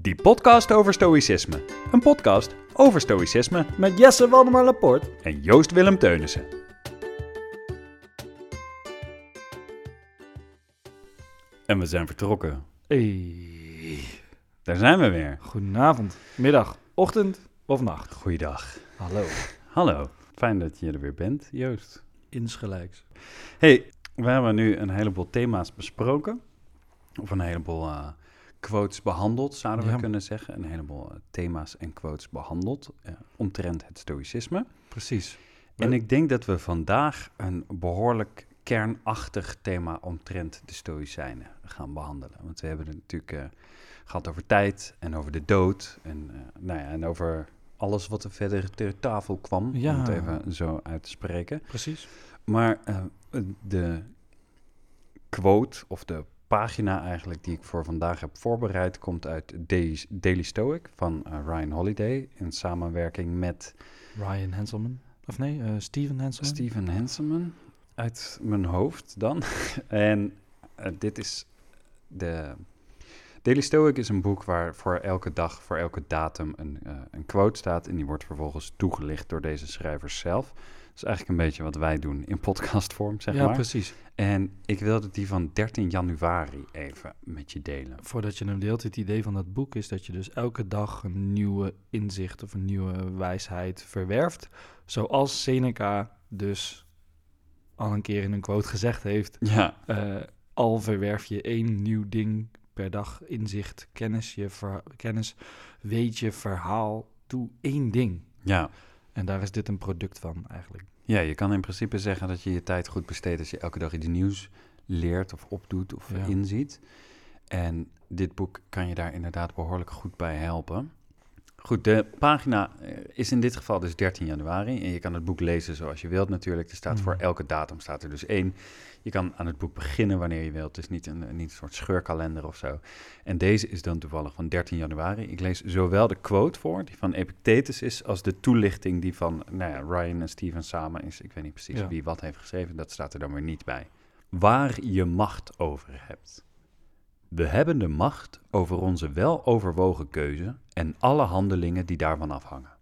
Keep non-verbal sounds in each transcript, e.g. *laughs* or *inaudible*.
Die podcast over stoïcisme. Een podcast over stoïcisme Met Jesse Waldemar Laporte. en Joost Willem Teunissen. En we zijn vertrokken. Hey. Daar zijn we weer. Goedenavond, middag, ochtend of nacht. Goeiedag. Hallo. Hallo. Fijn dat je er weer bent, Joost. Insgelijks. Hey, we hebben nu een heleboel thema's besproken. Of een heleboel eh, quotes behandeld, zouden we Ja. kunnen zeggen. Een heleboel eh, thema's en quotes behandeld eh, omtrent het stoïcisme. Precies. En ik denk dat we vandaag een behoorlijk kernachtig thema omtrent de Stoïcijnen gaan behandelen. Want we hebben het natuurlijk eh, gehad over tijd en over de dood en, eh, nou ja, en over alles wat er verder ter tafel kwam, Ja. om het even zo uit te spreken. Precies. Maar de quote of de pagina eigenlijk die ik voor vandaag heb voorbereid komt uit Daily, Stoic van eh, Ryan Holiday in samenwerking met Ryan Henselman. Of nee, eh, Steven Henselman. Steven Hanselman uit mijn hoofd dan. *laughs* en eh, dit is de... Daily Stoic is een boek waar voor elke dag, voor elke datum een, een quote staat. En die wordt vervolgens toegelicht door deze schrijvers zelf. Is eigenlijk een beetje wat wij doen in podcastvorm, zeg ja, maar. precies. En ik wilde die van 13 januari even met je delen. Voordat je hem deelt, het idee van dat boek is dat je dus elke dag een nieuwe inzicht of een nieuwe wijsheid verwerft. Zoals Seneca dus al een keer in een quote gezegd heeft. Ja, eh, al verwerf je één nieuw ding per dag, inzicht, kennis, je ver- kennis, weet je, verhaal, doe één ding. ja. En daar is dit een product van eigenlijk. Ja, je kan in principe zeggen dat je je tijd goed besteedt als je elke dag iets nieuws leert of opdoet of Ja. inziet. En dit boek kan je daar inderdaad behoorlijk goed bij helpen. Goed, de pagina eh, is in dit geval dus 13 januari. En je kan het boek lezen zoals je wilt natuurlijk. Er staat voor Mhm. elke datum staat er dus één. Je kan aan het boek beginnen wanneer je wilt. Het is niet een, niet een soort scheurkalender of zo. En deze is dan toevallig van 13 januari. Ik lees zowel de quote voor, die van Epictetus is, als de toelichting die van nou ja, Ryan en Steven samen is. Ik weet niet precies Ja. wie wat heeft geschreven, dat staat er dan weer niet bij. Waar je macht over hebt. We hebben de macht over onze weloverwogen keuze en alle handelingen die daarvan afhangen.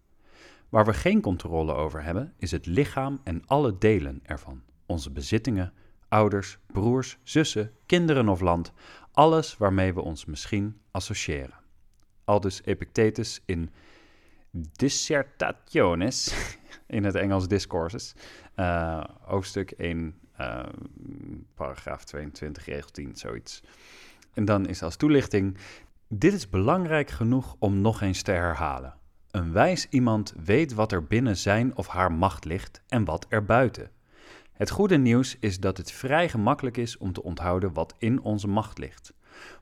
Waar we geen controle over hebben, is het lichaam en alle delen ervan. Onze bezittingen, ouders, broers, zussen, kinderen of land. Alles waarmee we ons misschien associëren. Aldus Epictetus in Dissertationes, *laughs* in het Engels Discourses, eh, hoofdstuk 1, eh, paragraaf 22, regel 10, zoiets. En dan is als toelichting: Dit is belangrijk genoeg om nog eens te herhalen. Een wijs iemand weet wat er binnen zijn of haar macht ligt en wat er buiten. Het goede nieuws is dat het vrij gemakkelijk is om te onthouden wat in onze macht ligt.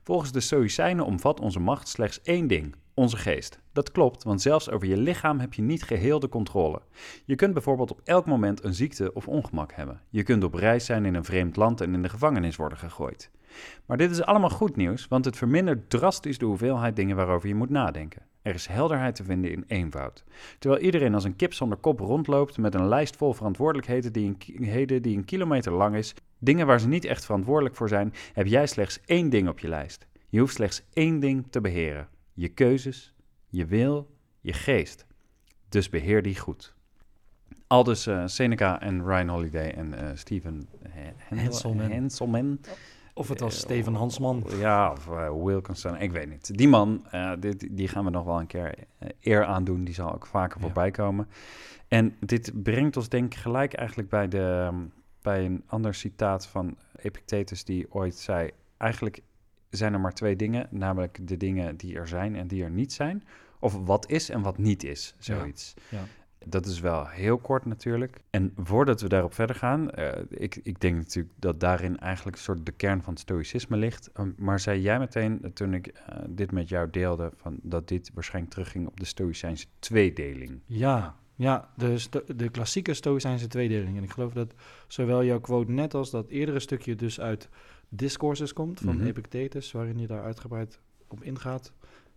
Volgens de Stoïcijnen omvat onze macht slechts één ding: onze geest. Dat klopt, want zelfs over je lichaam heb je niet geheel de controle. Je kunt bijvoorbeeld op elk moment een ziekte of ongemak hebben. Je kunt op reis zijn in een vreemd land en in de gevangenis worden gegooid. Maar dit is allemaal goed nieuws, want het vermindert drastisch de hoeveelheid dingen waarover je moet nadenken. Er is helderheid te vinden in eenvoud. Terwijl iedereen als een kip zonder kop rondloopt met een lijst vol verantwoordelijkheden die een, die een kilometer lang is, dingen waar ze niet echt verantwoordelijk voor zijn, heb jij slechts één ding op je lijst. Je hoeft slechts één ding te beheren: je keuzes, je wil, je geest. Dus beheer die goed. Aldus eh, Seneca en Ryan Holiday en eh Steven Hen- Henselman. Of het was Eh, Steven Hansman. Ja, of uh, Wilkinson, ik weet niet. Die man, eh, dit, die gaan we nog wel een keer eh, eer aandoen. Die zal ook vaker voorbij komen. En dit brengt ons denk ik gelijk eigenlijk bij, de, um, bij een ander citaat van Epictetus... die ooit zei, eigenlijk zijn er maar twee dingen. Namelijk de dingen die er zijn en die er niet zijn. Of wat is en wat niet is, Ja. zoiets. Ja. Dat is wel heel kort natuurlijk. En voordat we daarop verder gaan, eh, ik, ik denk natuurlijk dat daarin eigenlijk een soort de kern van het stoïcisme ligt. Um, maar zei jij meteen, eh, toen ik eh, dit met jou deelde, van dat dit waarschijnlijk terugging op de stoïcijnse tweedeling. Ja, ja de, de klassieke Stoïcijnse tweedeling. En ik geloof dat zowel jouw quote net als dat eerdere stukje dus uit Discourses komt van Mhm. Epictetus, waarin je daar uitgebreid op ingaat.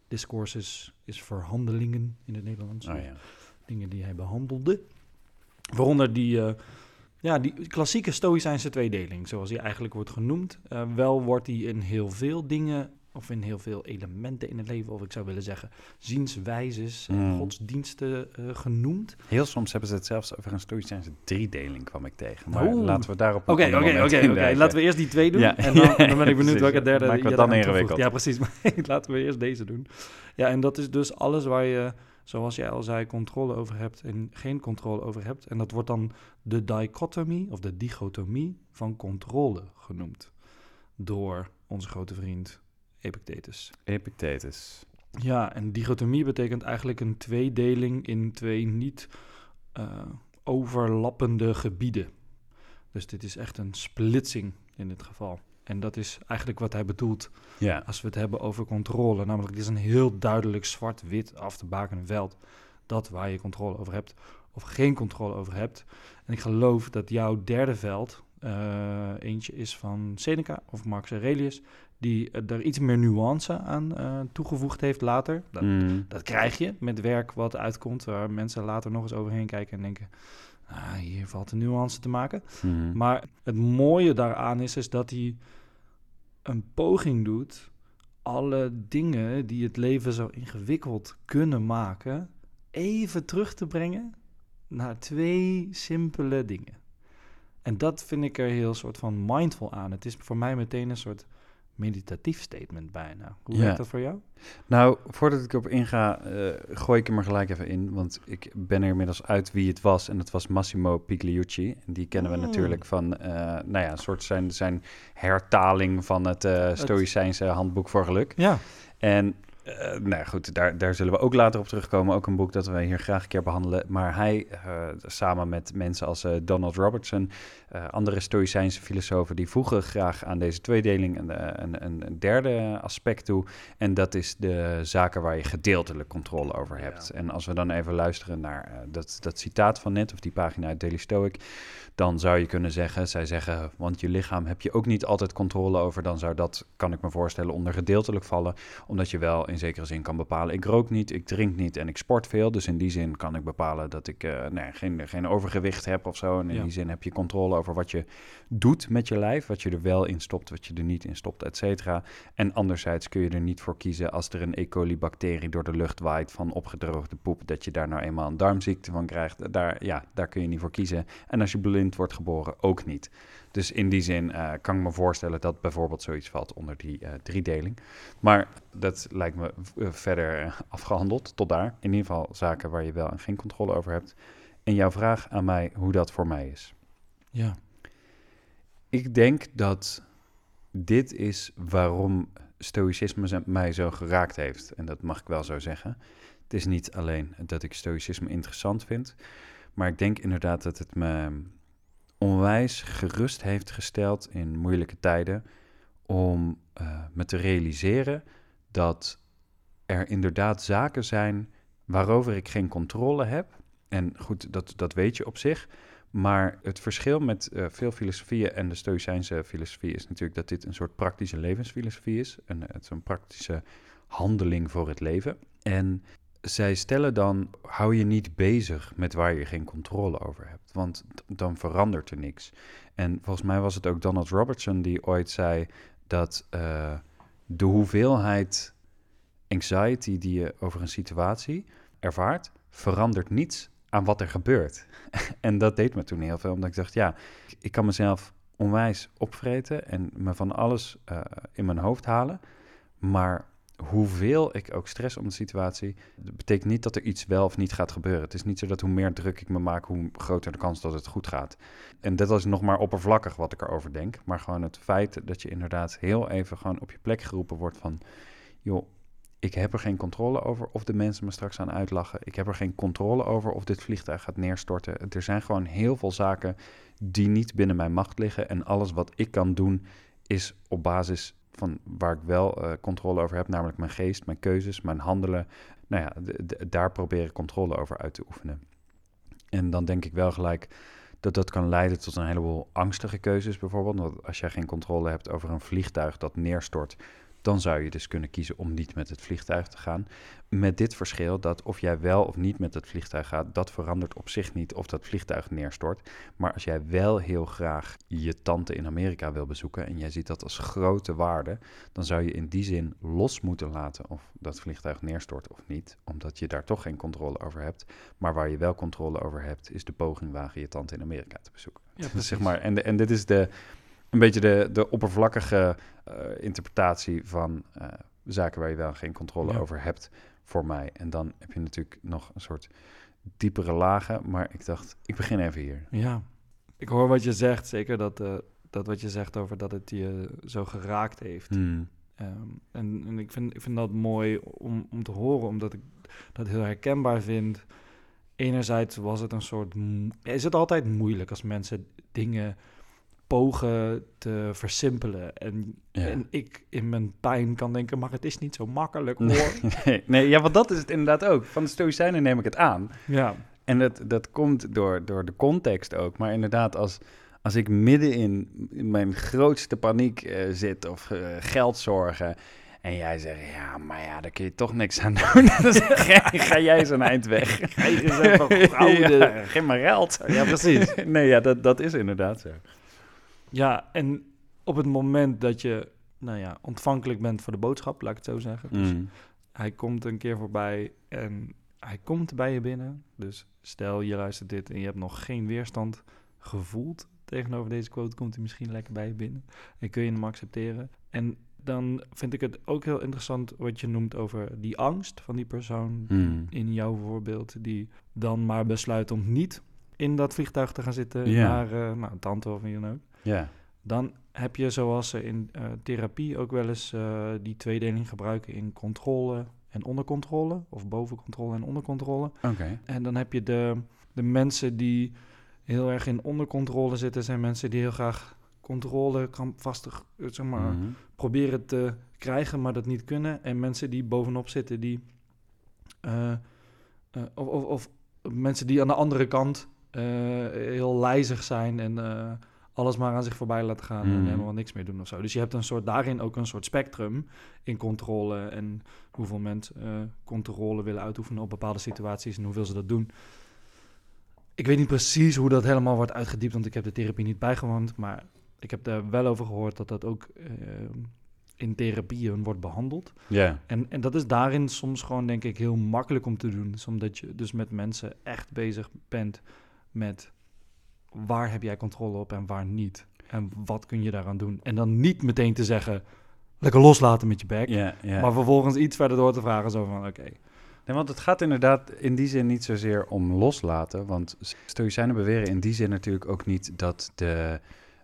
Discourses is verhandelingen in het Nederlands. Oh ja. Dingen die hij behandelde. Waaronder die, eh, ja, die klassieke Stoïcijnse tweedeling, zoals die eigenlijk wordt genoemd. Eh, wel wordt die in heel veel dingen of in heel veel elementen in het leven, of ik zou willen zeggen zienswijzes en Mm. godsdiensten eh, genoemd. Heel soms hebben ze het zelfs over een stoïcijnse driedeling, kwam ik tegen. Maar Oeh. laten we daarop Oké, oké, oké. Laten we eerst die twee doen. Ja. En dan, dan ben ik *laughs* benieuwd welke derde je het dan ingewikkeld. Ja, precies. Maar *laughs* laten we eerst deze doen. Ja, en dat is dus alles waar je, zoals jij al zei, controle over hebt en geen controle over hebt. En dat wordt dan de dichotomie of de dichotomie van controle genoemd. Door onze grote vriend Epictetus. Epictetus. Ja, en dichotomie betekent eigenlijk een tweedeling in twee niet eh, overlappende gebieden. Dus dit is echt een splitsing in dit geval. En dat is eigenlijk wat hij bedoelt Ja. als we het hebben over controle. Namelijk, dit is een heel duidelijk zwart-wit af te bakenen veld. Dat waar je controle over hebt of geen controle over hebt. En ik geloof dat jouw derde veld eh, eentje is van Seneca of Marcus Aurelius... die eh, er iets meer nuance aan eh, toegevoegd heeft later. Dat, Mm. dat krijg je met werk wat uitkomt... waar mensen later nog eens overheen kijken en denken... Ah, hier valt een nuance te maken. Mm. Maar het mooie daaraan is, is dat hij een poging doet alle dingen die het leven zo ingewikkeld kunnen maken, even terug te brengen naar twee simpele dingen. En dat vind ik er heel soort van mindful aan. Het is voor mij meteen een soort meditatief statement bijna. Hoe Ja. werkt dat voor jou? Nou, voordat ik erop inga, eh, gooi ik hem er gelijk even in. Want ik ben er inmiddels uit wie het was. En het was Massimo Pigliucci. En die kennen we Mm. natuurlijk van, eh, nou ja, een soort zijn, zijn hertaling van het eh Stoïcijnse handboek voor geluk. Ja, En eh, nou goed, daar, daar zullen we ook later op terugkomen. Ook een boek dat we hier graag een keer behandelen. Maar hij, eh, samen met mensen als eh, Donald Robertson, andere Stoïcijnse filosofen, die voegen graag aan deze tweedeling een, een, een, derde aspect toe. En dat is de zaken waar je gedeeltelijk controle over hebt. Ja. En als we dan even luisteren naar dat, dat citaat van net, of die pagina uit Daily Stoic, dan zou je kunnen zeggen, zij zeggen, want je lichaam heb je ook niet altijd controle over, dan zou dat, kan ik me voorstellen, onder gedeeltelijk vallen omdat je wel in zekere zin kan bepalen, ik rook niet, ik drink niet en ik sport veel. Dus in die zin kan ik bepalen dat ik eh, nee, geen, geen overgewicht heb of zo. En in Ja. die zin heb je controle over wat je doet met je lijf, wat je er wel in stopt, wat je er niet in stopt, et cetera. En anderzijds kun je er niet voor kiezen als er een E. coli-bacterie door de lucht waait van opgedroogde poep, dat je daar nou eenmaal een darmziekte van krijgt. Daar, ja, daar kun je niet voor kiezen. En als je blind wordt geboren, ook niet. Dus in die zin eh, kan ik me voorstellen dat bijvoorbeeld zoiets valt onder die eh, driedeling. Maar dat lijkt me eh, verder eh, afgehandeld tot daar. In ieder geval zaken waar je wel en geen controle over hebt. En jouw vraag aan mij hoe dat voor mij is. ja. Ik denk dat dit is waarom stoïcisme mij zo geraakt heeft. En dat mag ik wel zo zeggen. Het is niet alleen dat ik stoïcisme interessant vind, maar ik denk inderdaad dat het me onwijs gerust heeft gesteld in moeilijke tijden om eh, me te realiseren dat er inderdaad zaken zijn waarover ik geen controle heb. En goed, dat, dat weet je op zich. Maar het verschil met eh, veel filosofieën en de Stoïcijnse filosofie is natuurlijk dat dit een soort praktische levensfilosofie is. Een, een praktische handeling voor het leven. En zij stellen dan, hou je niet bezig met waar je geen controle over hebt, want dan verandert er niks. En volgens mij was het ook Donald Robertson die ooit zei dat eh, de hoeveelheid anxiety die je over een situatie ervaart, verandert niets aan wat er gebeurt. *laughs* en dat deed me toen heel veel, omdat ik dacht, ja, ik kan mezelf onwijs opvreten en me van alles eh, in mijn hoofd halen, maar hoeveel ik ook stress om de situatie, dat betekent niet dat er iets wel of niet gaat gebeuren. Het is niet zo dat hoe meer druk ik me maak, hoe groter de kans dat het goed gaat. En dat is nog maar oppervlakkig wat ik erover denk, maar gewoon het feit dat je inderdaad heel even gewoon op je plek geroepen wordt van, joh, ik heb er geen controle over of de mensen me straks aan uitlachen. Ik heb er geen controle over of dit vliegtuig gaat neerstorten. Er zijn gewoon heel veel zaken die niet binnen mijn macht liggen. En alles wat ik kan doen is op basis van waar ik wel eh, controle over heb, namelijk mijn geest, mijn keuzes, mijn handelen. Nou ja, daar probeer ik controle over uit te oefenen. En dan denk ik wel gelijk dat dat kan leiden tot een heleboel angstige keuzes bijvoorbeeld. Als jij geen controle hebt over een vliegtuig dat neerstort, dan zou je dus kunnen kiezen om niet met het vliegtuig te gaan. Met dit verschil dat of jij wel of niet met het vliegtuig gaat, dat verandert op zich niet of dat vliegtuig neerstort. Maar als jij wel heel graag je tante in Amerika wil bezoeken en jij ziet dat als grote waarde, dan zou je in die zin los moeten laten of dat vliegtuig neerstort of niet, omdat je daar toch geen controle over hebt. Maar waar je wel controle over hebt, is de poging wagen je tante in Amerika te bezoeken. Ja, *laughs* zeg maar, en, en dit is de, een beetje de, de oppervlakkige eh, interpretatie van eh, zaken waar je wel geen controle Ja. over hebt voor mij. En dan heb je natuurlijk nog een soort diepere lagen, maar ik dacht, ik begin even hier. Ja, ik hoor wat je zegt. Zeker dat, eh, dat wat je zegt over dat het je zo geraakt heeft. Hmm. Ehm, en en ik, vind, ik vind dat mooi om, om te horen, omdat ik dat heel herkenbaar vind. Enerzijds was het een soort. Is het altijd moeilijk als mensen dingen pogen te versimpelen? En, Ja. en ik in mijn pijn kan denken, maar het is niet zo makkelijk hoor. *laughs* Nee, nee, ja, want dat is het inderdaad ook. Van de Stoïcijnen neem ik het aan. Ja, En dat, dat komt door, door de context ook. Maar inderdaad, als, als ik midden in, mijn grootste paniek eh, zit of eh, geldzorgen. En jij zegt, ja, maar ja, daar kun je toch niks aan doen. *laughs* Zeg ik, ga jij een eind weg. Ga je gouden. *laughs* Ja, geef maar geld. ja precies. nee, ja, dat, dat is inderdaad zo. Ja, en op het moment dat je nou ja, ontvankelijk bent voor de boodschap, laat ik het zo zeggen. Dus Mm. hij komt een keer voorbij en hij komt bij je binnen. Dus stel je luistert dit en je hebt nog geen weerstand gevoeld tegenover deze quote, komt hij misschien lekker bij je binnen. En kun je hem accepteren. En dan vind ik het ook heel interessant wat je noemt over die angst van die persoon Mm. in jouw voorbeeld, die dan maar besluit om niet in dat vliegtuig te gaan zitten naar eh, nou, tante of wie dan ook. Ja. Dan heb je, zoals ze in eh, therapie ook wel eens eh, die tweedeling gebruiken in controle en ondercontrole, of bovencontrole en ondercontrole. Oké. En dan heb je de, de mensen die heel erg in ondercontrole zitten, zijn mensen die heel graag controle krampvastig, eh, zeg maar, Mhm. proberen te krijgen, maar dat niet kunnen. En mensen die bovenop zitten, die. of, of, of mensen die aan de andere kant heel lijzig zijn en alles maar aan zich voorbij laten gaan en Mhm. helemaal niks meer doen of zo. Dus je hebt een soort, daarin ook een soort spectrum in controle en hoeveel mensen eh, controle willen uitoefenen op bepaalde situaties en hoeveel ze dat doen. Ik weet niet precies hoe dat helemaal wordt uitgediept, want ik heb de therapie niet bijgewoond, maar ik heb daar wel over gehoord dat dat ook eh, in therapieën wordt behandeld. Ja. En, en dat is daarin soms gewoon, denk ik, heel makkelijk om te doen. Dus omdat je dus met mensen echt bezig bent met waar heb jij controle op en waar niet. En wat kun je daaraan doen. En dan niet meteen te zeggen, lekker loslaten met je bek. Maar vervolgens iets verder door te vragen, zo van, oké. Nee, want het gaat inderdaad in die zin niet zozeer om loslaten. Want Stoïcijnen beweren in die zin natuurlijk ook niet dat de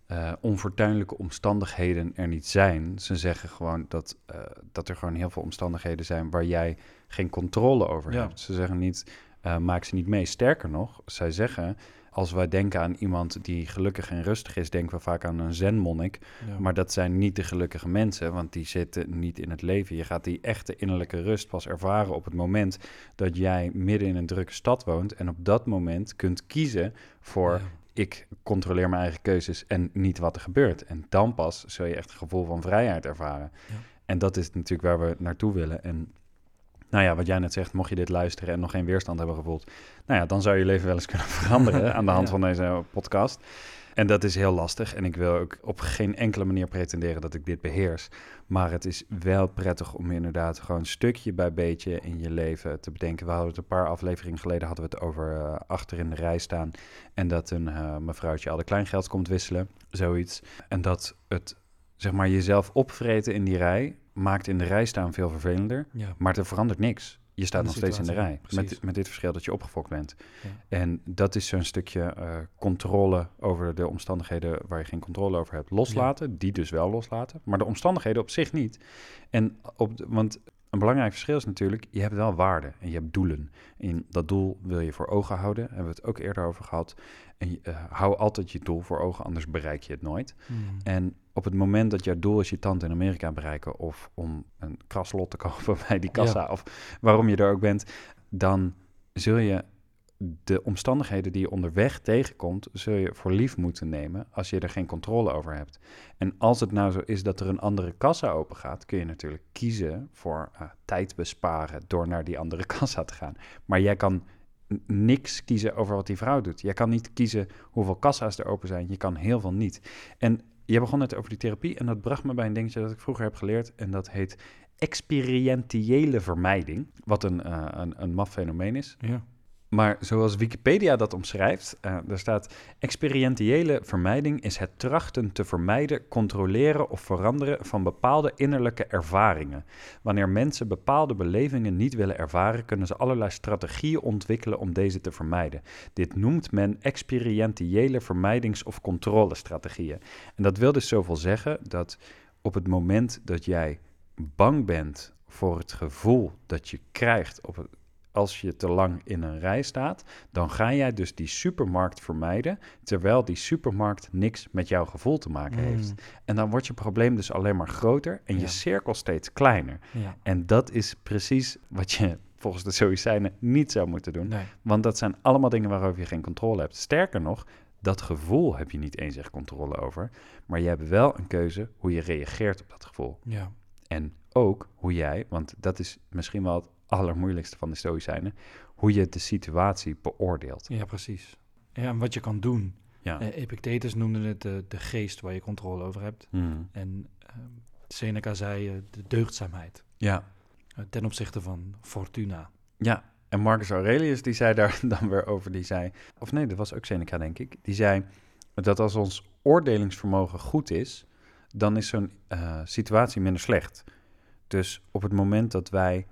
eh, onfortuinlijke omstandigheden er niet zijn. Ze zeggen gewoon dat, eh, dat er gewoon heel veel omstandigheden zijn waar jij geen controle over Ja. hebt. Ze zeggen niet, eh, maak ze niet mee. Sterker nog, zij zeggen, als wij denken aan iemand die gelukkig en rustig is, denken we vaak aan een zenmonnik. Ja. Maar dat zijn niet de gelukkige mensen, want die zitten niet in het leven. Je gaat die echte innerlijke rust pas ervaren op het moment dat jij midden in een drukke stad woont en op dat moment kunt kiezen voor Ja. ik controleer mijn eigen keuzes en niet wat er gebeurt. En dan pas zul je echt een gevoel van vrijheid ervaren. Ja. En dat is natuurlijk waar we naartoe willen. En nou ja, wat jij net zegt, mocht je dit luisteren en nog geen weerstand hebben gevoeld, nou ja, dan zou je leven wel eens kunnen *laughs* veranderen aan de hand Ja. van deze podcast. En dat is heel lastig. En ik wil ook op geen enkele manier pretenderen dat ik dit beheers. Maar het is wel prettig om inderdaad gewoon stukje bij beetje in je leven te bedenken. We hadden het een paar afleveringen geleden hadden we het over eh, achter in de rij staan. En dat een eh, mevrouwtje al de kleingeld komt wisselen. Zoiets. En dat het zeg maar jezelf opvreten in die rij maakt in de rij staan veel vervelender. Ja. Maar er verandert niks. Je staat nog steeds in de rij. precies. Met, met dit verschil dat je opgefokt bent. Ja. En dat is zo'n stukje eh, controle over de omstandigheden waar je geen controle over hebt. Loslaten, die dus wel loslaten. Maar de omstandigheden op zich niet. En op de- want een belangrijk verschil is natuurlijk, je hebt wel waarden en je hebt doelen. En dat doel wil je voor ogen houden. Daar hebben we het ook eerder over gehad. En je, eh, hou altijd je doel voor ogen, anders bereik je het nooit. Mm. En op het moment dat jouw doel is je tante in Amerika bereiken... of om een kraslot te *laughs* kopen bij die kassa... of waarom je er ook bent... dan zul je de omstandigheden die je onderweg tegenkomt, zul je voor lief moeten nemen als je er geen controle over hebt. En als het nou zo is dat er een andere kassa open gaat, kun je natuurlijk kiezen voor uh, tijd besparen door naar die andere *laughs* kassa te gaan. Maar jij kan niks kiezen over wat die vrouw doet. Jij kan niet kiezen hoeveel kassa's er open zijn. Je kan heel veel niet. En je begon net over die therapie en dat bracht me bij een dingetje dat ik vroeger heb geleerd. En dat heet experientiële vermijding. Wat een, uh, een, een maf fenomeen is. Ja. Maar zoals Wikipedia dat omschrijft, uh, er staat: experientiële vermijding is het trachten te vermijden, controleren of veranderen van bepaalde innerlijke ervaringen. Wanneer mensen bepaalde belevingen niet willen ervaren, kunnen ze allerlei strategieën ontwikkelen om deze te vermijden. Dit noemt men experientiële vermijdings- of controlestrategieën. En dat wil dus zoveel zeggen dat op het moment dat jij bang bent voor het gevoel dat je krijgt op het als je te lang in een rij staat, dan ga jij dus die supermarkt vermijden, terwijl die supermarkt niks met jouw gevoel te maken Mm. heeft. En dan wordt je probleem dus alleen maar groter en je cirkel steeds kleiner. Ja. En dat is precies wat je *laughs* volgens de Stoïcijnen niet zou moeten doen, Nee. want dat zijn allemaal dingen waarover je geen controle hebt. Sterker nog, dat gevoel heb je niet eens echt controle over, maar je hebt wel een keuze hoe je reageert op dat gevoel. Ja. En ook hoe jij, want dat is misschien wel het allermoeilijkste van de Stoïcijnen, hoe je de situatie beoordeelt. ja, precies. Ja, en wat je kan doen. Ja. Eh, Epictetus noemde het de, de geest waar je controle over hebt. Hmm. En ehm, Seneca zei eh, de deugdzaamheid. ja. eh, ten opzichte van fortuna. Ja. En Marcus Aurelius, die zei daar *laughs* dan weer over, die zei, of nee, dat was ook Seneca, denk ik, die zei dat als ons oordelingsvermogen goed is, dan is zo'n situatie minder slecht. Dus op het moment dat wij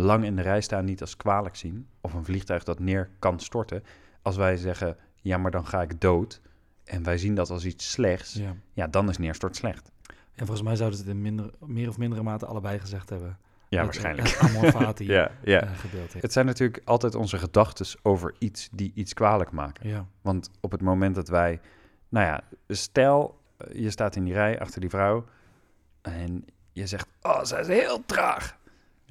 lang in de rij staan niet als kwalijk zien, of een vliegtuig dat neer kan storten, als wij zeggen, ja, maar dan ga ik dood, en wij zien dat als iets slechts, Ja. ja, dan is neerstort slecht. En volgens mij zouden ze het in minder, meer of mindere mate allebei gezegd hebben. Ja, Het- waarschijnlijk. Het amor fati *laughs* ja, ja. eh, gedeelte. Het zijn natuurlijk altijd onze gedachten over iets die iets kwalijk maken. Ja. Want op het moment dat wij, nou ja, stel eh, je staat in die rij achter die vrouw en je zegt, oh, zij is heel traag.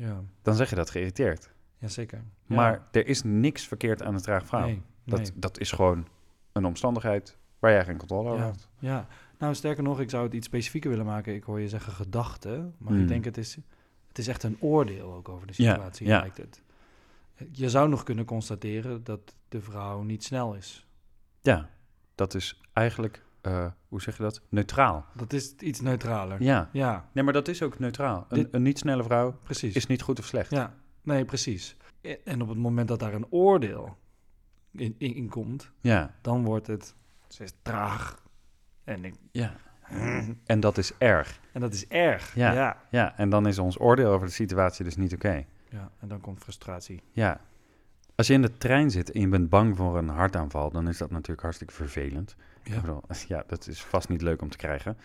Ja. Dan zeg je dat geïrriteerd. Jazeker. Maar er is niks verkeerd aan een traag vrouw. Nee, dat, nee. dat is gewoon een omstandigheid waar jij geen controle over Ja. hebt. Ja, nou sterker nog, ik zou het iets specifieker willen maken. Ik hoor je zeggen gedachten, maar Hmm. ik denk het is, het is echt een oordeel ook over de Ja, situatie, ja. lijkt het. Je zou nog kunnen constateren dat de vrouw niet snel is. Ja, dat is eigenlijk, eh, hoe zeg je dat? Neutraal. Dat is iets neutraler. Ja. Ja, Nee, maar dat is ook neutraal. Een, Dit- een niet snelle vrouw precies. is niet goed of slecht. Ja, nee, precies. E- En op het moment dat daar een oordeel in, in, in komt, Ja. dan wordt het, ze is traag. En, ik, ja. *clears throat* En dat is erg. en dat is erg. Ja. ja. Ja, en dan is ons oordeel over de situatie dus niet oké. Ja, en dan komt frustratie. Ja. Als je in de trein zit en je bent bang voor een hartaanval, dan is dat natuurlijk hartstikke vervelend. Ja. Bedoel, *laughs* ja, dat is vast niet leuk om te krijgen.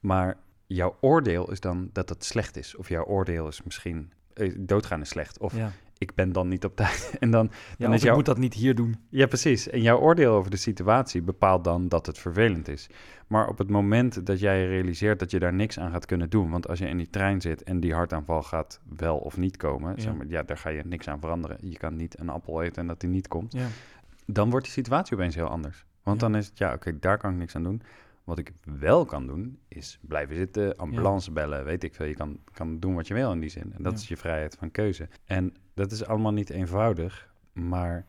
Maar jouw oordeel is dan dat het slecht is. Of jouw oordeel is misschien, eh, doodgaan is slecht. Of ja. ik ben dan niet op tijd. *laughs* En dan, ja dan of is ik jouw... moet dat niet hier doen. Ja, precies. En jouw oordeel over de situatie bepaalt dan dat het vervelend is. Maar op het moment dat jij realiseert dat je daar niks aan gaat kunnen doen, want als je in die trein zit en die hartaanval gaat wel of niet komen, Ja. zeg maar, ja, daar ga je niks aan veranderen. Je kan niet een appel eten en dat die niet komt. Ja. Dan wordt die situatie opeens heel anders. Want Ja. dan is het, ja, oké, daar kan ik niks aan doen. Wat ik wel kan doen, is blijven zitten, ambulance bellen, weet ik veel. Je kan, kan doen wat je wil in die zin. En dat Ja. is je vrijheid van keuze. En dat is allemaal niet eenvoudig, maar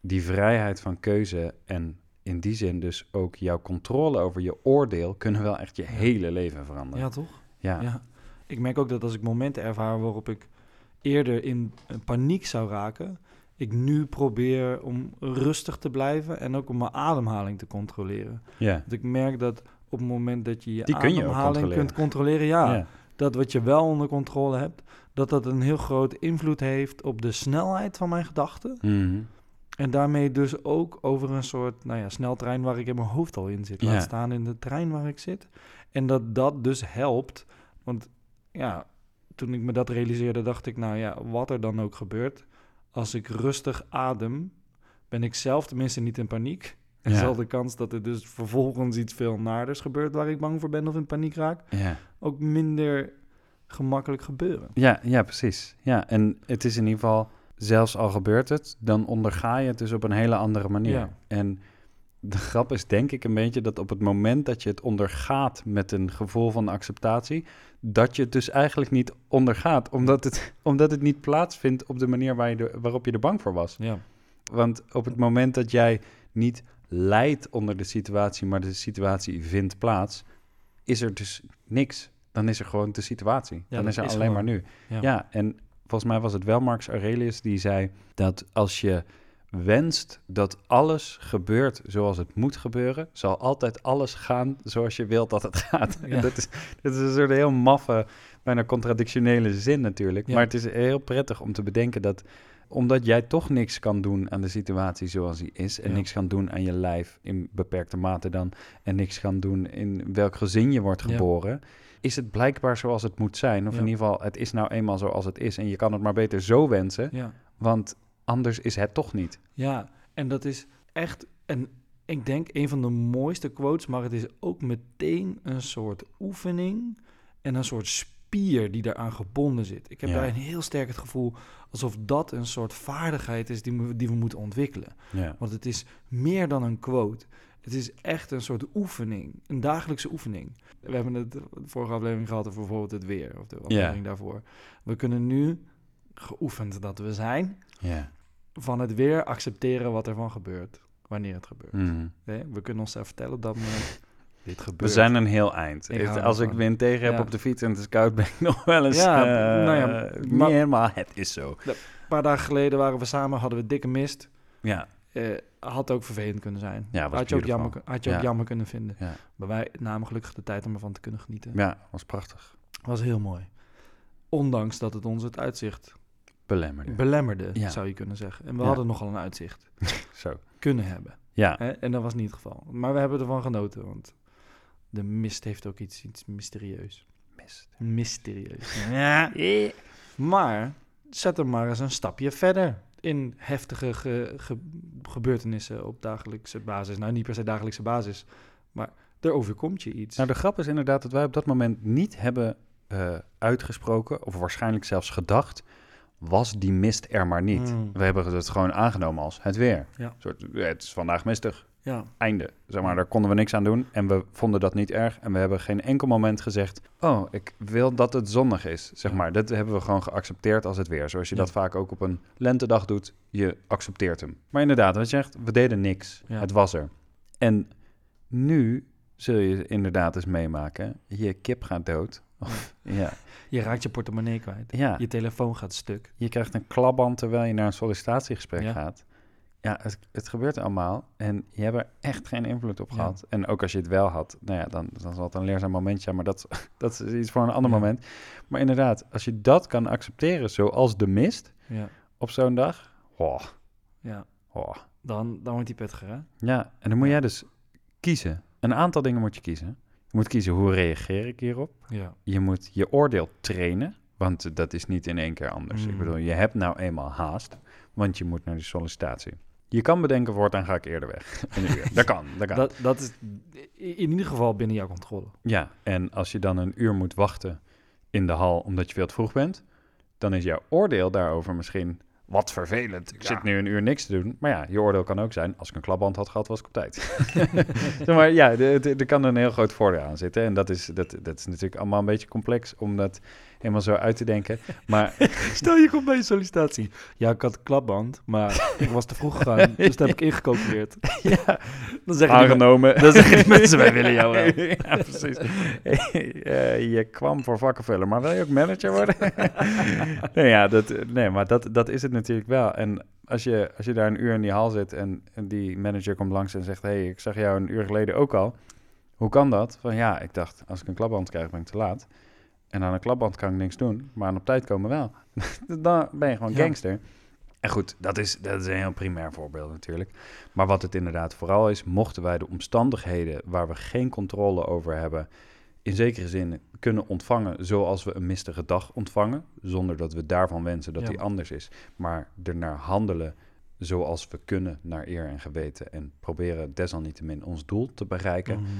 die vrijheid van keuze en in die zin dus ook jouw controle over je oordeel kunnen wel echt je hele leven veranderen. ja, toch? Ja, Ja. Ik merk ook dat als ik momenten ervaar waarop ik eerder in eh, paniek zou raken, ik nu probeer om rustig te blijven en ook om mijn ademhaling te controleren. ja. Want ik merk dat op het moment dat je je Die kun je ook ademhaling controleren. kunt controleren, ja, ja. dat wat je wel onder controle hebt, dat dat een heel groot invloed heeft op de snelheid van mijn gedachten. Mhm. En daarmee dus ook over een soort nou ja, sneltrein waar ik in mijn hoofd al in zit. Laat Ja. staan in de trein waar ik zit. En dat dat dus helpt. Want ja, toen ik me dat realiseerde, dacht ik, nou ja, wat er dan ook gebeurt. Als ik rustig adem, ben ik zelf tenminste niet in paniek. En Ja. zal de kans dat er dus vervolgens iets veel naarders gebeurt waar ik bang voor ben of in paniek raak, ja. ook minder gemakkelijk gebeuren. Ja, ja, precies. Ja, en het is in ieder geval zelfs al gebeurt het, dan onderga je het dus op een hele andere manier. Ja. En de grap is denk ik een beetje dat op het moment dat je het ondergaat met een gevoel van acceptatie, dat je het dus eigenlijk niet ondergaat, omdat het, *laughs* omdat het niet plaatsvindt op de manier waar je er- waarop je er bang voor was. Ja. Want op het moment dat jij niet lijdt onder de situatie, maar de situatie vindt plaats, is er dus niks. Dan is er gewoon de situatie. dan is er is alleen gewoon. maar nu. Ja. Ja. en volgens mij was het wel Marcus Aurelius die zei dat als je wenst dat alles gebeurt zoals het moet gebeuren, zal altijd alles gaan zoals je wilt dat het *laughs* gaat. Ja. Dat, is, dat is een soort heel maffe, bijna contradictionele zin natuurlijk. Ja. Maar het is heel prettig om te bedenken dat omdat jij toch niks kan doen aan de situatie zoals die is en Ja. niks kan doen aan je lijf in beperkte mate dan en niks kan doen in welk gezin je wordt Ja. geboren, is het blijkbaar zoals het moet zijn. Of Ja. in ieder geval, het is nou eenmaal zoals het is. En je kan het maar beter zo wensen, Ja. want anders is het toch niet. Ja, en dat is echt, en ik denk een van de mooiste quotes, maar het is ook meteen een soort oefening en een soort spier die daaraan gebonden zit. Ik heb Ja. daar een heel sterk het gevoel alsof dat een soort vaardigheid is die we, die we moeten ontwikkelen. Ja. Want het is meer dan een quote. Het is echt een soort oefening, een dagelijkse oefening. We hebben het de vorige aflevering gehad over bijvoorbeeld het weer, of de aflevering daarvoor. We kunnen nu, geoefend dat we zijn, Ja. Van het weer accepteren wat er van gebeurt, wanneer het gebeurt. Mhm. We kunnen onszelf vertellen op dat moment, *laughs* dit We gebeurt. zijn een heel eind. Ik Het- hou Als ik ervan. wind tegen heb Ja. op de fiets en het is koud, *laughs* ben ik nog wel eens... Ja, eh, nou ja, niet maar- helemaal, het is zo. Een paar dagen geleden waren we samen, hadden we dikke mist. Ja, Eh, had ook vervelend kunnen zijn. Ja, was had je ook, jammer, had je ook Ja. jammer kunnen vinden. ja. Maar wij namen gelukkig de tijd om ervan te kunnen genieten. ja, was prachtig. was heel mooi. Ondanks dat het ons het uitzicht Belemmerde. belemmerde, Ja. zou je kunnen zeggen. En we Ja. hadden nogal een uitzicht *laughs* zo. kunnen hebben. Ja, Hè? En dat was niet het geval. Maar we hebben ervan genoten, want de mist heeft ook iets, iets mysterieus. mist. Mysterieus. *laughs* Ja. Maar zet er maar eens een stapje verder in heftige ge- ge- gebeurtenissen op dagelijkse basis. Nou, niet per se dagelijkse basis, maar er overkomt je iets. Nou, de grap is inderdaad dat wij op dat moment niet hebben eh, uitgesproken, of waarschijnlijk zelfs gedacht, was die mist er maar niet. Mm. We hebben het gewoon aangenomen als het weer. Ja. Een soort, het is vandaag mistig, Ja, einde. Zeg maar, daar konden we niks aan doen en we vonden dat niet erg. En we hebben geen enkel moment gezegd, oh, ik wil dat het zonnig is. Zeg maar, dat hebben we gewoon geaccepteerd als het weer. Zoals je Ja. dat vaak ook op een lentedag doet, je accepteert hem. Maar inderdaad, wat je zegt, we deden niks. Ja. Het was er. En nu zul je inderdaad eens meemaken, je kip gaat dood. Ja. je raakt je portemonnee kwijt. ja, Je telefoon gaat stuk. je krijgt een klapband terwijl je naar een sollicitatiegesprek Ja. gaat. Ja, het, het gebeurt allemaal en je hebt er echt geen invloed op Ja. gehad. En ook als je het wel had, nou ja, dan, dan zal het een leerzaam momentje maar dat, *laughs* dat is iets voor een ander moment. Maar inderdaad, als je dat kan accepteren zoals de mist Ja, op zo'n dag, oh, ja. oh. Dan, dan wordt die pittiger, hè? Ja, en dan moet jij dus kiezen. Een aantal dingen moet je kiezen. Je moet kiezen hoe reageer ik hierop. Ja. Je moet je oordeel trainen, want dat is niet in één keer anders. Ik Mm. bedoel, je hebt nou eenmaal haast, want je moet naar die sollicitatie. Je kan bedenken, voortaan ga ik eerder weg. *laughs* Dat kan, dat kan. Dat, dat is in ieder geval binnen jouw controle. Ja, en als je dan een uur moet wachten in de hal omdat je veel te vroeg bent, dan is jouw oordeel daarover misschien wat vervelend. Ik Ja. zit nu een uur niks te doen. Maar ja, je oordeel kan ook zijn, als ik een klapband had gehad, was ik op tijd. *laughs* *laughs* Maar ja, er kan een heel groot voordeel aan zitten. En dat is, dat, dat is natuurlijk allemaal een beetje complex om dat helemaal zo uit te denken. *laughs* Maar Stel je komt bij je sollicitatie. Ja, ik had een klapband, maar *laughs* ik was te vroeg gegaan. Dus dat heb ik ingecalculeerd. *laughs* ja, Dan zeggen die, aangenomen. dan zeggen die mensen, wij willen jou wel. ja, precies. Eh, je kwam voor vakkenvuller, maar wil je ook manager worden? nee, ja, dat, nee, maar dat, dat is het natuurlijk wel. En als je, als je daar een uur in die hal zit en, en die manager komt langs en zegt... hey, ik zag jou een uur geleden ook al. Hoe kan dat? Van ja, ik dacht, als ik een klapband krijg, ben ik te laat. En aan een klapband kan ik niks doen, maar aan op tijd komen wel. *laughs* Dan ben je gewoon Ja. gangster. En goed, dat is, dat is een heel primair voorbeeld natuurlijk. Maar wat het inderdaad vooral is, mochten wij de omstandigheden waar we geen controle over hebben, in zekere zin kunnen ontvangen zoals we een mistige dag ontvangen, zonder dat we daarvan wensen dat Ja. die anders is, maar ernaar handelen zoals we kunnen naar eer en geweten en proberen desalniettemin ons doel te bereiken, Mhm.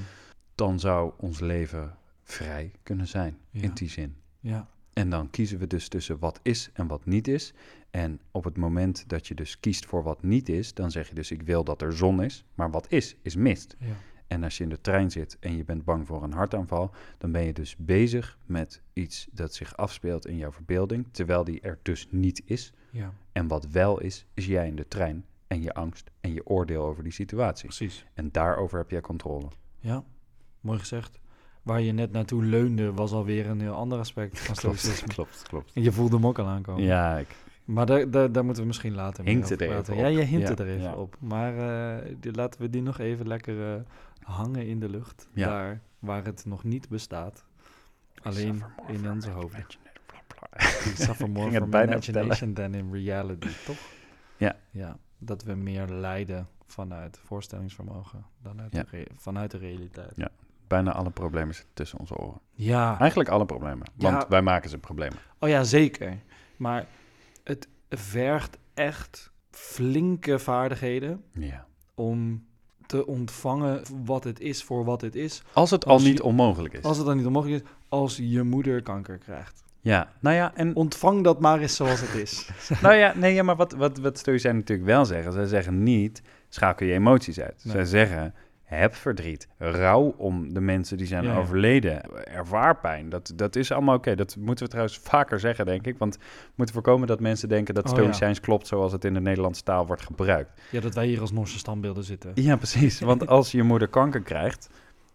dan zou ons leven vrij kunnen zijn, Ja. in die zin. Ja. En dan kiezen we dus tussen wat is en wat niet is. En op het moment dat je dus kiest voor wat niet is, dan zeg je dus ik wil dat er zon is. Maar wat is, is mist. Ja. En als je in de trein zit en je bent bang voor een hartaanval, dan ben je dus bezig met iets dat zich afspeelt in jouw verbeelding, terwijl die er dus niet is. ja, En wat wel is, is jij in de trein en je angst en je oordeel over die situatie. precies. En daarover heb jij controle. Ja, mooi gezegd. Waar je net naartoe leunde was alweer een heel ander aspect van stoïcisme. klopt, klopt. En je voelde hem ook al aankomen. Ja, ik, Maar daar, daar, daar moeten we misschien later meer Hinkte over er praten. Ja, je hintte Ja, er even ja. op. Maar eh, die, laten we die nog even lekker eh, hangen in de lucht. Ja. Daar waar het nog niet bestaat. Alleen in onze hoofden. We suffer more *laughs* het from imagination than in reality, toch? Ja. Ja, dat we meer lijden vanuit voorstellingsvermogen dan uit de vanuit de realiteit. Ja. Bijna alle problemen zitten tussen onze oren. Ja. Eigenlijk alle problemen, want Ja. wij maken ze problemen. Oh ja, zeker. Maar het vergt echt flinke vaardigheden Ja. om te ontvangen wat het is voor wat het is. Als het Als al niet je- onmogelijk is. Als het dan niet onmogelijk is, als je moeder kanker krijgt. Ja, nou ja, en Ontvang dat maar eens zoals het is. *laughs* Nou ja, nee, ja maar wat, wat, wat Stoïcijnen natuurlijk wel zeggen, zij zeggen niet, schakel je emoties uit. Nee. Zij zeggen, heb verdriet, rouw om de mensen die zijn Ja, ja. overleden, ervaar pijn. Dat, dat is allemaal oké. Dat moeten we trouwens vaker zeggen, denk ik. Want we moeten voorkomen dat mensen denken dat Oh, Stoïcijns klopt zoals het in de Nederlandse taal wordt gebruikt. Ja, dat wij hier als Noorse standbeelden zitten. Ja, precies. Want *laughs* als je moeder kanker krijgt,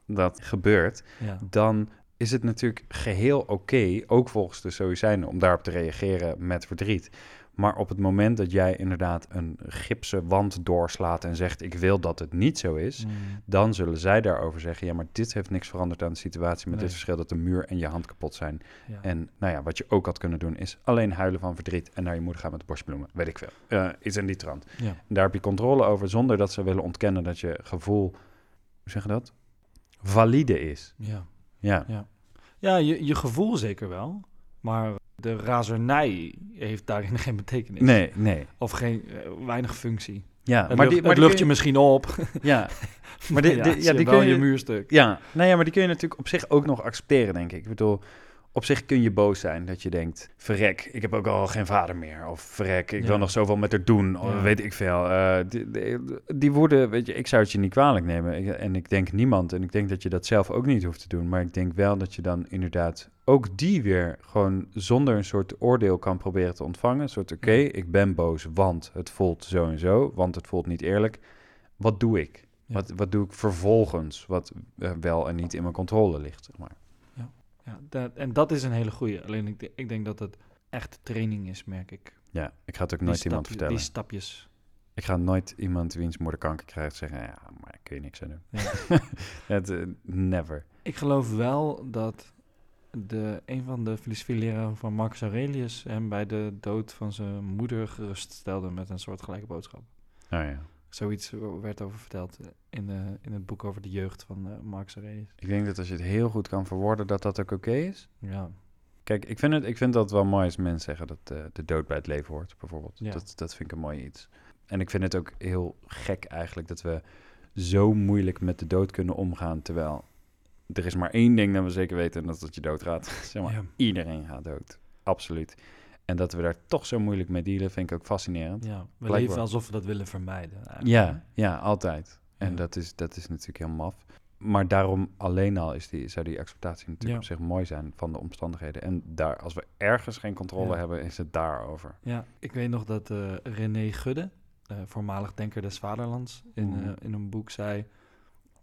dat gebeurt, dan is het natuurlijk geheel oké, ook volgens de Stoïcijnen, om daarop te reageren met verdriet. Maar op het moment dat jij inderdaad een gipsen wand doorslaat en zegt: Ik wil dat het niet zo is, Mm. dan zullen zij daarover zeggen: Ja, maar dit heeft niks veranderd aan de situatie. Met Nee. dit verschil dat de muur en je hand kapot zijn. Ja. En nou ja, wat je ook had kunnen doen, is alleen huilen van verdriet en naar je moeder gaan met borstbloemen. Weet ik veel. Eh iets in die trant. ja. En daar heb je controle over zonder dat ze willen ontkennen dat je gevoel, hoe zeg je dat? Valide is. Ja. Ja. Ja, je, je gevoel zeker wel. Maar de razernij heeft daarin *laughs* geen betekenis. Nee, nee. Of geen, eh, weinig functie. Ja, Het maar lucht, die, maar die lucht je misschien op. *laughs* Ja, maar *laughs* die, ja, die- ja, kun je... je muurstuk. Ja, nou ja, maar die kun je natuurlijk op zich ook nog accepteren, denk ik. Ik bedoel, op zich kun je boos zijn dat je denkt... verrek, ik heb ook al geen vader meer. Of verrek, ik Ja. wil nog zoveel met haar doen. Of Ja. weet ik veel. Eh, die, die, die woorden, weet je, ik zou het je niet kwalijk nemen. Ik- en ik denk niemand. En ik denk dat je dat zelf ook niet hoeft te doen. Maar ik denk wel dat je dan inderdaad ook die weer gewoon zonder een soort oordeel kan proberen te ontvangen. Een soort, oké, ik ben boos, want het voelt zo en zo. Want het voelt niet eerlijk. Wat doe ik? Ja. Wat, wat doe ik vervolgens, wat eh, wel en niet in mijn controle ligt, zeg maar. Ja, dat, en dat is een hele goeie. Alleen ik, ik denk dat het echt training is, merk ik. Ja, ik ga het ook Die nooit iemand vertellen. Die stapjes. Ik ga nooit iemand wiens moeder kanker krijgt zeggen, ja, maar kun je niks aan doen. Ja. *laughs* het, eh, never. Ik geloof wel dat de, een van de filosofieleraren van Marcus Aurelius hem bij de dood van zijn moeder geruststelde met een soort gelijke boodschap. Oh ja. Zoiets werd over verteld in, de, in het boek over de jeugd van eh, Marcus Aurelius. Ik denk dat als je het heel goed kan verwoorden, dat dat ook oké is. Ja, Kijk, ik vind, het, ik vind dat wel mooi als mensen zeggen dat eh, de dood bij het leven hoort, bijvoorbeeld. Ja. Dat, dat vind ik een mooi iets. En ik vind het ook heel gek eigenlijk dat we zo moeilijk met de dood kunnen omgaan, terwijl er is maar één ding dat we zeker weten en dat is dat je doodgaat. *laughs* zeg maar, Ja. iedereen gaat dood. Absoluut. En dat we daar toch zo moeilijk mee dealen, vind ik ook fascinerend. ja. we Blijkbaar. leven alsof we dat willen vermijden. eigenlijk, Ja, ja, altijd. En Ja. dat, is, dat is natuurlijk heel maf. Maar daarom alleen al is die, zou die acceptatie natuurlijk Ja. op zich mooi zijn van de omstandigheden. En daar, als we ergens geen controle Ja. hebben, is het daarover. Ja, ik weet nog dat eh, René Gudde, eh, voormalig denker des vaderlands, in, Mhm. eh, in een boek zei...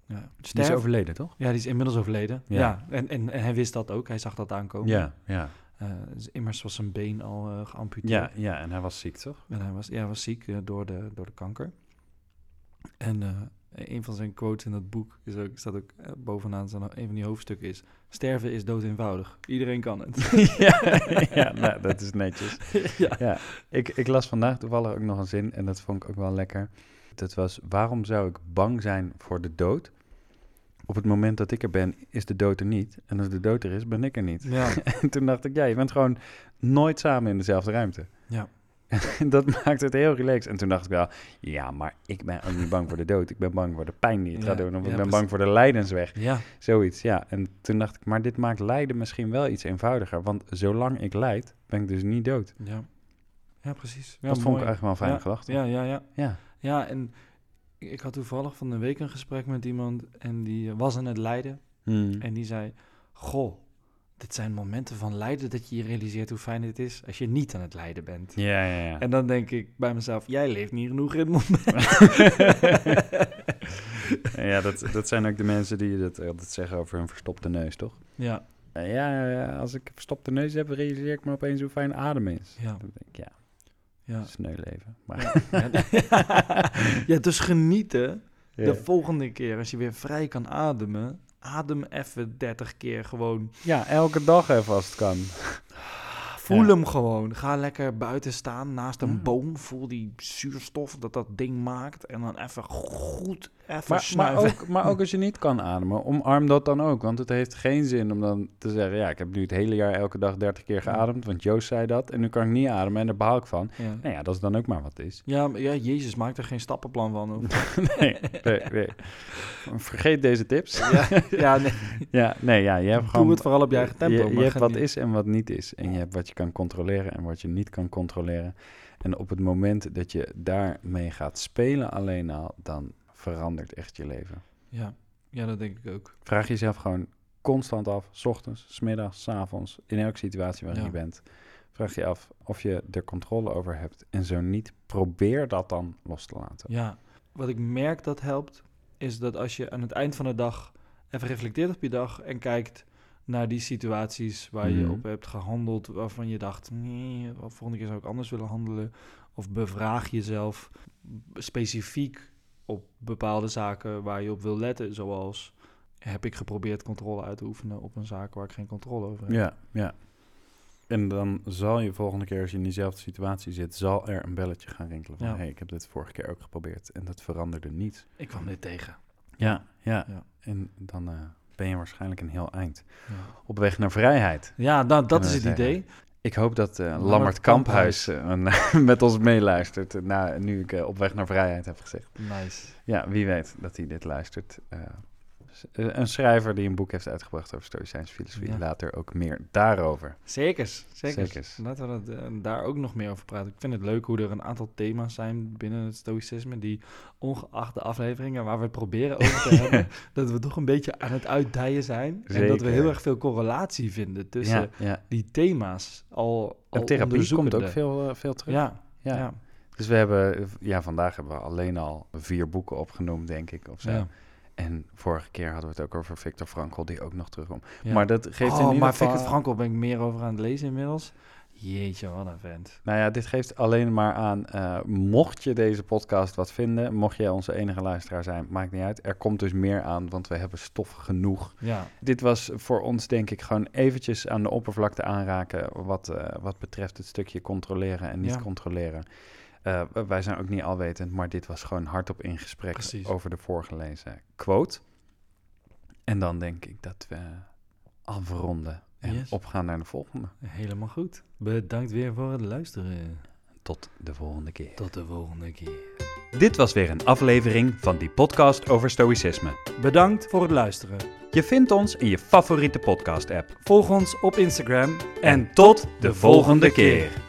Ja, Die is overleden, toch? Ja, die is inmiddels overleden. Ja. Ja, en, en, en hij wist dat ook. Hij zag dat aankomen. Ja, ja. Eh, dus immers was zijn been al eh, geamputeerd. Ja, ja, en hij was ziek, toch? En hij was, ja, hij was ziek eh, door, de, door de kanker. En een van zijn quotes in dat boek is ook, staat ook bovenaan zijn, een van die hoofdstukken is... Sterven is dood eenvoudig. Iedereen kan het. *laughs* ja, ja nou, dat is netjes. *laughs* ja. Ja, ik, ik las vandaag toevallig ook nog een zin en dat vond ik ook wel lekker. Dat was, waarom zou ik bang zijn voor de dood? Op het moment dat ik er ben, is de dood er niet. En als de dood er is, ben ik er niet. Ja. *laughs* En toen dacht ik, ja, je bent gewoon nooit samen in dezelfde ruimte. Ja. *laughs* dat maakt het heel relaxed. En toen dacht ik wel, ja, maar ik ben ook niet bang voor de dood. Ik ben bang voor de pijn die het Ja, gaat doen. Of ja, ik ben bang voor de lijdensweg. Ja, Zoiets, ja. En toen dacht ik, maar dit maakt lijden misschien wel iets eenvoudiger. Want zolang ik lijd, ben ik dus niet dood. ja. Ja, precies. Dat vond ik eigenlijk wel een fijne Ja, gedachte. Ja, ja, ja. Ja. Ja, en ik had toevallig van de week een gesprek met iemand en die was aan het lijden. Hmm. En die zei, goh, dit zijn momenten van lijden dat je je realiseert hoe fijn het is als je niet aan het lijden bent. Ja, ja, ja. En dan denk ik bij mezelf, jij leeft niet genoeg in het moment. *laughs* ja, dat, dat zijn ook de mensen die dat altijd zeggen over hun verstopte neus, toch? ja, Eh, ja, als ik verstopte neus heb, realiseer ik me opeens hoe fijn adem is. ja, Dan denk ik, ja, ja. sneu leven. Maar, Ja, *laughs* *laughs* ja, dus genieten ja. de volgende keer als je weer vrij kan ademen. Adem even 30 keer gewoon. ja, elke dag even als het kan. *laughs* Voel Ja. hem gewoon. Ga lekker buiten staan naast een Ja. boom. Voel die zuurstof dat dat ding maakt. En dan even goed even Maar, maar, snuiven. ook, maar ook als je niet kan ademen, omarm dat dan ook. Want het heeft geen zin om dan te zeggen... ja, ik heb nu het hele jaar elke dag 30 keer geademd... want Joost zei dat en nu kan ik niet ademen en daar baal ik van. Ja. Nou ja, dat is dan ook maar wat is. Ja, maar ja, Jezus maakt er geen stappenplan van. *laughs* Nee, nee, nee. Vergeet deze tips. ja, ja nee. *laughs* Ja, nee, ja, je hebt Doe gewoon... het vooral op je eigen tempo. Je, maar je hebt wat niet- is en wat niet is. En je hebt wat je kan controleren en wat je niet kan controleren. En op het moment dat je daarmee gaat spelen alleen al... dan verandert echt je leven. Ja. ja, dat denk ik ook. Vraag jezelf gewoon constant af, s ochtends, s middags, s avonds, in elke situatie waarin Ja. je bent. Vraag je af of je er controle over hebt. En zo niet, probeer dat dan los te laten. Ja, wat ik merk dat helpt, is dat als je aan het eind van de dag even reflecteert op je dag en kijkt naar die situaties waar je Mhm. op hebt gehandeld, waarvan je dacht, nee, volgende keer zou ik anders willen handelen. Of bevraag jezelf specifiek op bepaalde zaken waar je op wil letten, zoals heb ik geprobeerd controle uit te oefenen op een zaak waar ik geen controle over heb. Ja, ja. En dan zal je volgende keer als je in diezelfde situatie zit, zal er een belletje gaan rinkelen van, Ja. hey, ik heb dit vorige keer ook geprobeerd en dat veranderde niet. Ik kwam dit tegen. Ja, ja. Ja. En dan eh, ben je waarschijnlijk een heel eind. Ja, Op weg naar vrijheid. ja nou, dat is het zeggen. idee. Ik hoop dat eh, Lammert, Lammert Kamphuis eh, *laughs* met ons meeluistert. na, nu ik eh, op weg naar vrijheid heb gezegd. Nice. Ja, wie weet dat hij dit luistert. Eh, een schrijver die een boek heeft uitgebracht over Stoïcijnse filosofie. Ja. Later ook meer daarover. Zekers, zekers. Zekers. Laten we dat, eh, daar ook nog meer over praten. Ik vind het leuk hoe er een aantal thema's zijn binnen het stoïcisme... die ongeacht de afleveringen waar we het proberen over te *laughs* hebben... dat we toch een beetje aan het uitdijen zijn. En dat we heel erg veel correlatie vinden tussen ja, die thema's. Al, al En therapie komt ook veel, eh, veel terug. Ja, ja. Dus we hebben, ja, vandaag hebben we alleen al vier boeken opgenoemd, denk ik. Of zo. ja, En vorige keer hadden we het ook over Viktor Frankl, die ook nog terugkomt. ja. Maar dat geeft oh, in ieder maar geval... Viktor Frankl ben ik meer over aan het lezen inmiddels. Jeetje, wat een vent. Nou ja, dit geeft alleen maar aan, eh, mocht je deze podcast wat vinden, mocht jij onze enige luisteraar zijn, maakt niet uit. Er komt dus meer aan, want we hebben stof genoeg. Ja, Dit was voor ons denk ik gewoon eventjes aan de oppervlakte aanraken wat, eh, wat betreft het stukje controleren en niet Ja. controleren. Eh, wij zijn ook niet alwetend, maar dit was gewoon hardop in gesprek Precies. over de voorgelezen quote. En dan denk ik dat we afronden en Yes. opgaan naar de volgende. helemaal goed. Bedankt weer voor het luisteren. Tot de volgende keer. Tot de volgende keer. Dit was weer een aflevering van die podcast over stoïcisme. Bedankt voor het luisteren. Je vindt ons in je favoriete podcast-app. Volg ons op Instagram En tot de volgende keer.